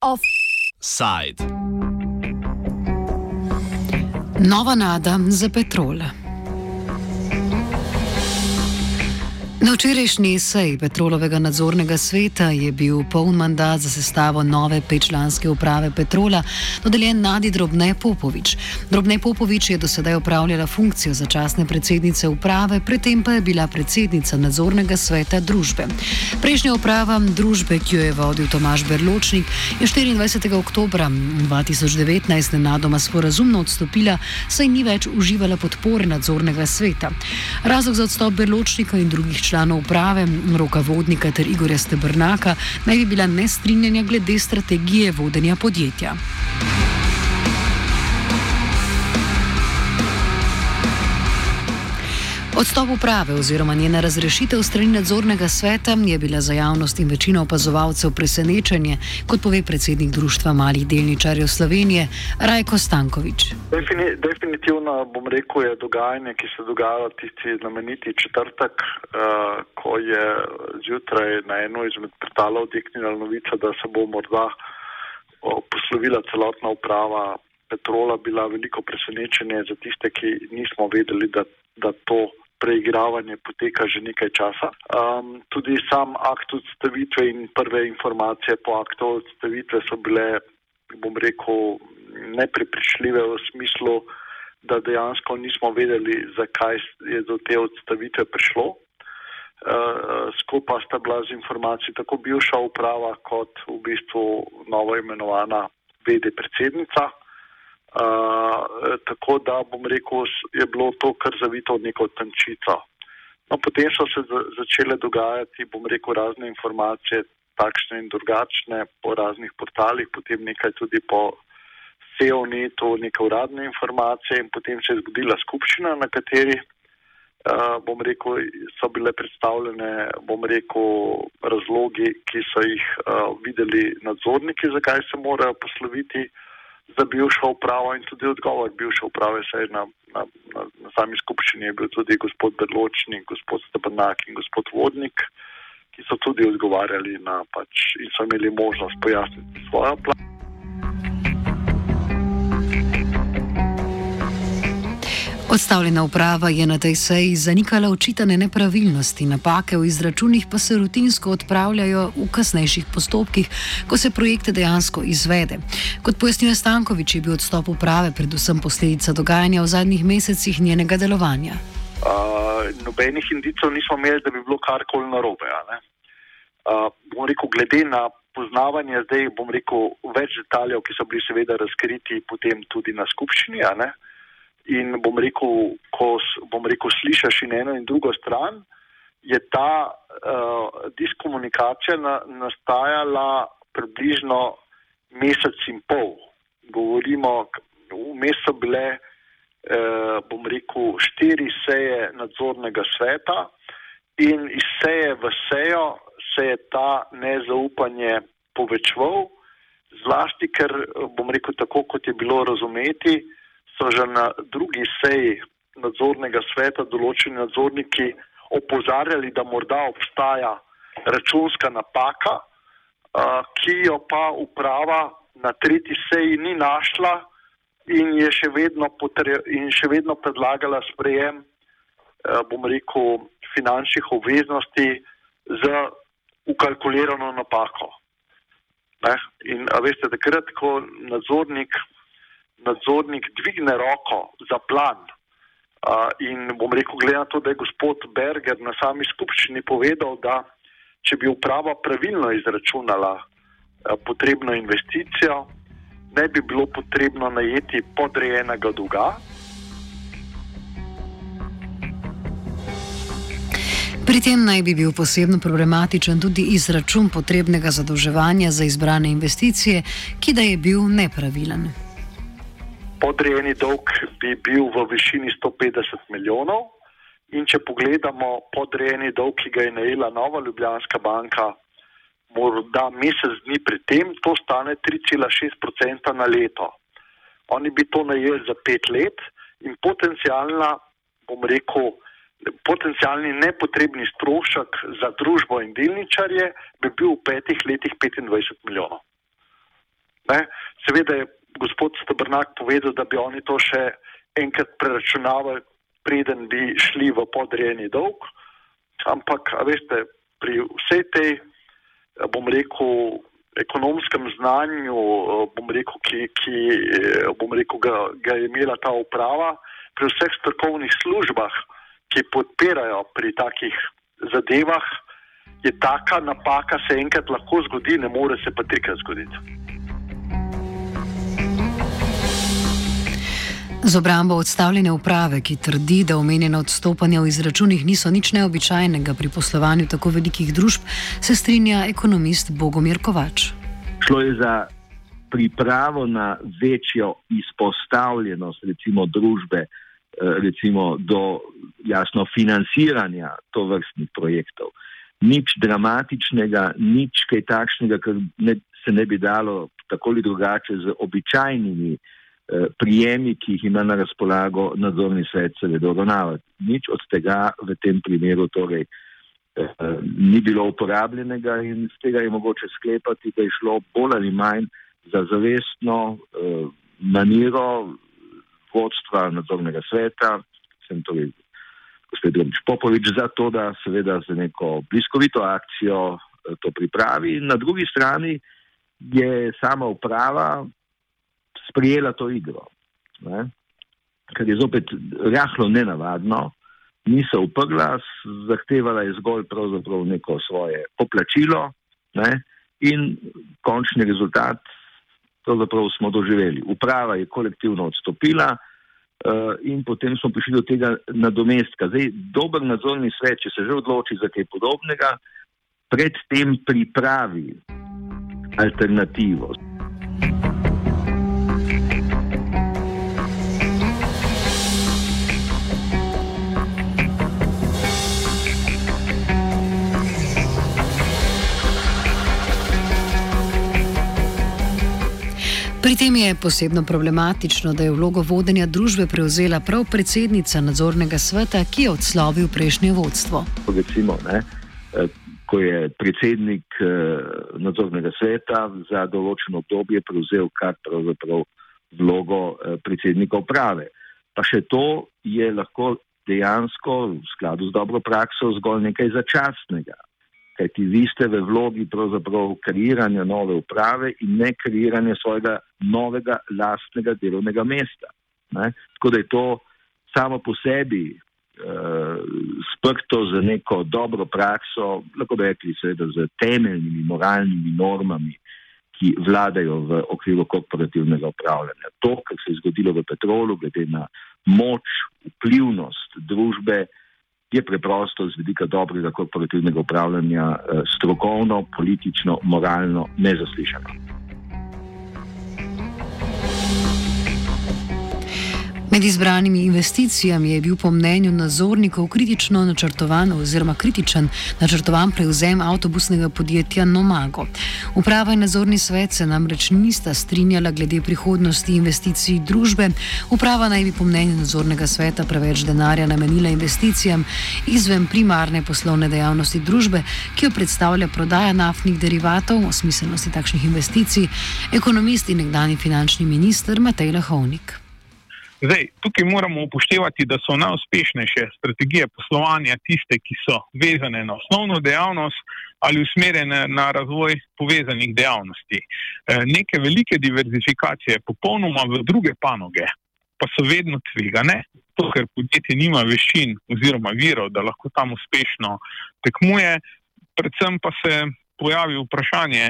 Offside. Nova nada za petrol. Na včerajšnji seji Petrolovega nadzornega sveta je bil poln mandat za sestavo nove petčlanske uprave Petrola, dodeljen Nadi Drobne Popovič. Drobne Popovič je do sedaj upravljala funkcijo začasne predsednice uprave, predtem pa je bila predsednica nadzornega sveta družbe. Prejšnja uprava družbe, ki jo je vodil Tomaš Berločnik, je 24. oktober 2019 nenadoma sporazumno odstopila, saj ni več uživala podpore nadzornega sveta. Razlog za odstop Berločnika in drugih članov članov uprave Roka Vodnika ter Igorja Stebrnaka naj bi bila nestrinjanja glede strategije vodenja podjetja. Odstop uprave oziroma njena razrešitev strani nadzornega sveta je bila za javnost in večino opazovalcev presenečenje, kot pove predsednik Društva malih delničarjev Slovenije Rajko Stankovič. Defini, definitivno bom rekel, je dogajanje, ki se dogaja tisti znameniti četrtek, uh, ko je zjutraj na eno izmed portalov odeknila novica, da se bo morda uh, poslovila celotna uprava Petrola, bila veliko presenečenje za tiste, ki nismo vedeli, da, da to preigravanje poteka že nekaj časa. Um, tudi sam akt odstavitve in prve informacije po aktu odstavitve so bile, bom rekel, neprepričljive v smislu, da dejansko nismo vedeli, zakaj je do te odstavitve prišlo. Uh, skupaj sta bila z informacijami tako bivša uprava kot v bistvu novo imenovana vede predsednica. Uh, tako da bom rekel, je bilo to kar zavito v neko tančico. No, potem so se začele dogajati, bom rekel, razne informacije, takšne in drugačne, po raznih portalih, potem nekaj tudi po SEO-netu, neke uradne informacije in potem se je zgodila skupščina, na kateri, uh, bom rekel, so bile predstavljene, bom rekel, razlogi, ki so jih uh, videli nadzorniki, zakaj se morajo posloviti za bivšo upravo in tudi odgovor bivše uprave, saj na, na, na, na sami skupščini je bil tudi gospod Berločnik, gospod Stepanak in gospod Vodnik, ki so tudi odgovarjali na pač in so imeli možnost pojasniti svojo plan. Odstavljena uprava je na tej seji zanikala očitane nepravilnosti, napake v izračunih pa se rutinsko odpravljajo v kasnejših postopkih, ko se projekte dejansko izvede. Kot pojasnjuje Stankovič, je bil odstop uprave predvsem posledica dogajanja v zadnjih mesecih njenega delovanja. Uh, nobenih indicov nismo imeli, da bi bilo karkoli narobe. Uh, bom rekel, glede na poznavanje zdaj, bom rekel, več detaljev, ki so bili seveda razkriti potem tudi na skupščini. In bom rekel, ko bom rekel, slišiš in eno in drugo stran, je ta uh, diskomunikacija na, nastajala približno mesec in pol. Govorimo, vmes so bile, uh, bom rekel, štiri seje nadzornega sveta in iz seje v sejo se je ta nezaupanje povečval, zlasti ker, bom rekel, tako kot je bilo razumeti, so že na drugi seji nadzornega sveta določeni nadzorniki opozarjali, da morda obstaja računska napaka, ki jo pa uprava na tretji seji ni našla in je še vedno, potre, in še vedno predlagala sprejem, bom rekel, finančnih obveznosti z ukalkulirano napako. Ne? In veste, takrat, ko nadzornik nadzornik dvigne roko za plan. Uh, in bom rekel, glede na to, da je gospod Berger na sami skupščini povedal, da če bi uprava pravilno izračunala uh, potrebno investicijo, ne bi bilo potrebno najeti podrejenega dolga. Pri tem naj bi bil posebno problematičen tudi izračun potrebnega zadolževanja za izbrane investicije, ki da je bil nepravilen podrejeni dolg bi bil v višini 150 milijonov. In če pogledamo podrejeni dolg, ki ga je najela Nova Ljubljanska banka, morda mesec dni pred tem, to stane 3,6% na leto. Oni bi to najeli za pet let in potencijalna, bom rekel, potencijalni nepotrebni strošek za družbo in delničarje bi bil v petih letih 25 milijonov. Ne? Seveda je gospod Stabrnak povedal, da bi oni to še enkrat preračunavali, preden bi šli v podrejeni dolg, ampak, veste, pri vsej tej, bom rekel, ekonomskem znanju, bom rekel, ki, ki bom rekel, ga, ga je imela ta uprava, pri vseh strokovnih službah, ki podpirajo pri takih zadevah, je taka napaka se enkrat lahko zgodi, ne more se pa trikrat zgoditi. Z obrambo odstavljene uprave, ki trdi, da omenjena odstopanja v izračunih niso nič neobičajnega pri poslovanju tako velikih družb, se strinja ekonomist Bogomir Kovač. Šlo je za pripravo na večjo izpostavljenost recimo družbe Eh, recimo do jasno financiranja to vrstnih projektov. Nič dramatičnega, nič kaj takšnega, kar ne, se ne bi dalo tako ali drugače z običajnimi prijemi, ki jih ima na razpolago nadzorni svet, seveda uravnavati. Nič od tega v tem primeru torej eh, ni bilo uporabljenega in z tega je mogoče sklepati, da je šlo bolj ali manj za zavestno eh, maniro vodstva nadzornega sveta, sem torej gospod Robič Popovič, za to, da seveda za neko bliskovito akcijo eh, to pripravi. Na drugi strani je sama uprava sprijela to igro, ne? kar je zopet rahlo nenavadno, ni se uprla, zahtevala je zgolj pravzaprav neko svoje poplačilo ne? in končni rezultat pravzaprav smo doživeli. Uprava je kolektivno odstopila uh, in potem smo prišli do tega nadomestka. Zdaj, dober nadzorni svet, če se že odloči za kaj podobnega, predtem pripravi alternativo. Pri tem je posebno problematično, da je vlogo vodenja družbe prevzela prav predsednica nadzornega sveta, ki je odslovil prejšnje vodstvo. Recimo, ne, eh, ko je predsednik eh, nadzornega sveta za določeno obdobje prevzel kar pravzaprav vlogo eh, predsednika uprave. Pa še to je lahko dejansko v skladu z dobro prakso zgolj nekaj začasnega kajti vi ste v vlogi pravzaprav kreiranja nove uprave in ne kreiranja svojega novega lastnega delovnega mesta. Ne? Tako da je to samo po sebi uh, sprto za neko dobro prakso, lahko bi rekli seveda z temeljnimi moralnimi normami, ki vladajo v okviru korporativnega upravljanja. To, kar se je zgodilo v petrolu, glede na moč, vplivnost družbe, je preprosto z vidika dobrega korporativnega upravljanja eh, strokovno, politično, moralno nezaslišano. Med izbranimi investicijami je bil po mnenju nadzornikov kritično načrtovan oziroma kritičen načrtovan prevzem avtobusnega podjetja Nomago. Uprava in nadzorni svet se namreč nista strinjala glede prihodnosti investicij družbe. Uprava naj bi po mnenju nadzornega sveta preveč denarja namenila investicijam izven primarne poslovne dejavnosti družbe, ki jo predstavlja prodaja naftnih derivatov, o smiselnosti takšnih investicij, ekonomist in nekdani finančni minister Matej Lahovnik. Zdaj, tukaj moramo upoštevati, da so najuspešnejše strategije poslovanja tiste, ki so vezane na osnovno dejavnost ali usmerjene na razvoj povezanih dejavnosti. E, neke velike diverzifikacije, popolnoma v druge panoge, pa so vedno tvegane, to, ker podjetje nima veščin oziroma virov, da lahko tam uspešno tekmuje. Predvsem pa se pojavi vprašanje,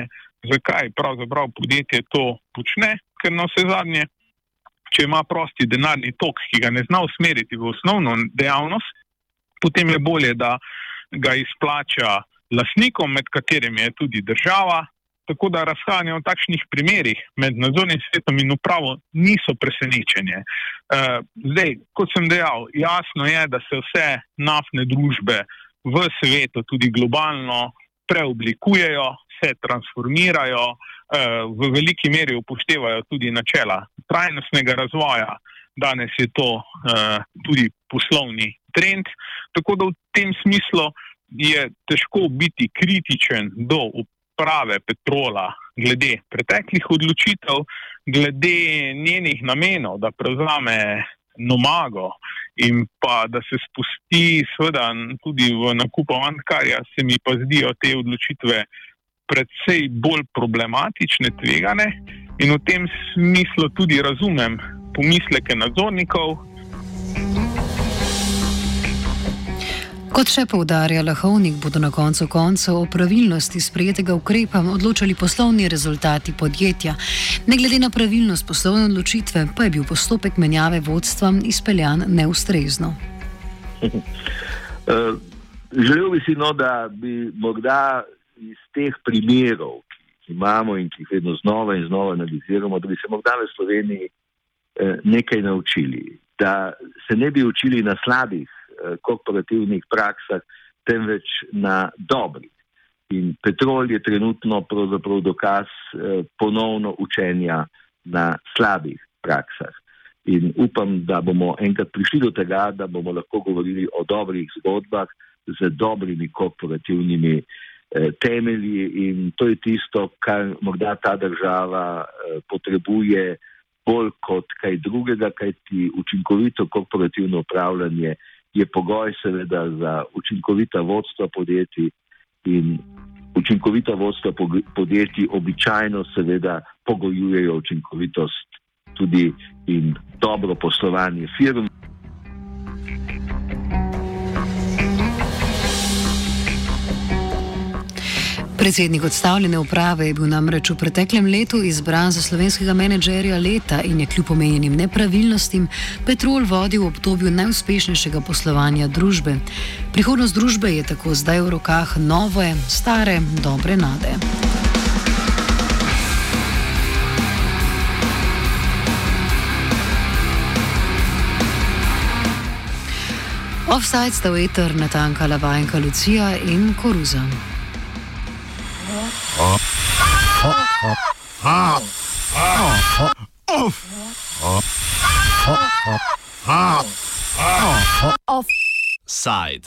zakaj pravzaprav podjetje to počne, ker na vse zadnje če ima prosti denarni tok, ki ga ne zna usmeriti v osnovno dejavnost, potem je bolje, da ga izplača lasnikom, med katerimi je tudi država. Tako da razhajanja v takšnih primerih med nadzornim svetom in upravo niso presenečenje. Eh, zdaj, kot sem dejal, jasno je, da se vse naftne družbe v svetu, tudi globalno, preoblikujejo, se transformirajo, Eh, v veliki meri upoštevajo tudi načela trajnostnega razvoja. danes je to uh, tudi poslovni trend. Tako da v tem smislu je težko biti kritičen do uprave Petrola glede preteklih odločitev, glede njenih namenov, da prevzame nomago in pa da se spusti, seveda, tudi v nakup Antkarja, se mi pa zdijo te odločitve predvsej bolj problematične, tvegane in v tem smislu tudi razumem pomisleke nadzornikov. Kot še poudarja Lahovnik, bodo na koncu koncev o pravilnosti sprejetega ukrepa odločali poslovni rezultati podjetja. Ne glede na pravilnost poslovne odločitve, pa je bil postopek menjave vodstva izpeljan neustrezno. Uh, želel bi si, no, da bi morda iz teh primerov, ki jih imamo in ki jih vedno znova in znova analiziramo, da bi se morda v Sloveniji eh, nekaj naučili. Da se ne bi učili na slabih eh, korporativnih praksah, temveč na dobrih. In petrol je trenutno dokaz eh, ponovno učenja na slabih praksah. In upam, da bomo enkrat prišli do tega, da bomo lahko govorili o dobrih zgodbah z dobrimi korporativnimi Eh, temelji in to je tisto, kar morda ta država eh, potrebuje bolj kot kaj drugega, kajti učinkovito korporativno upravljanje je pogoj seveda za učinkovita vodstva podjetij in učinkovita vodstva podjetij običajno seveda pogojujejo učinkovitost tudi in dobro poslovanje firm. Predsednik odstavljene uprave je bil namreč v preteklem letu izbran za slovenskega menedžerja leta in je kljub omenjenim nepravilnostim Petrol vodil v obdobju najuspešnejšega poslovanja družbe. Prihodnost družbe je tako zdaj v rokah nove, stare, dobre nade. Offside sta v eter natankala vajenka Lucija in Koruza. Offside.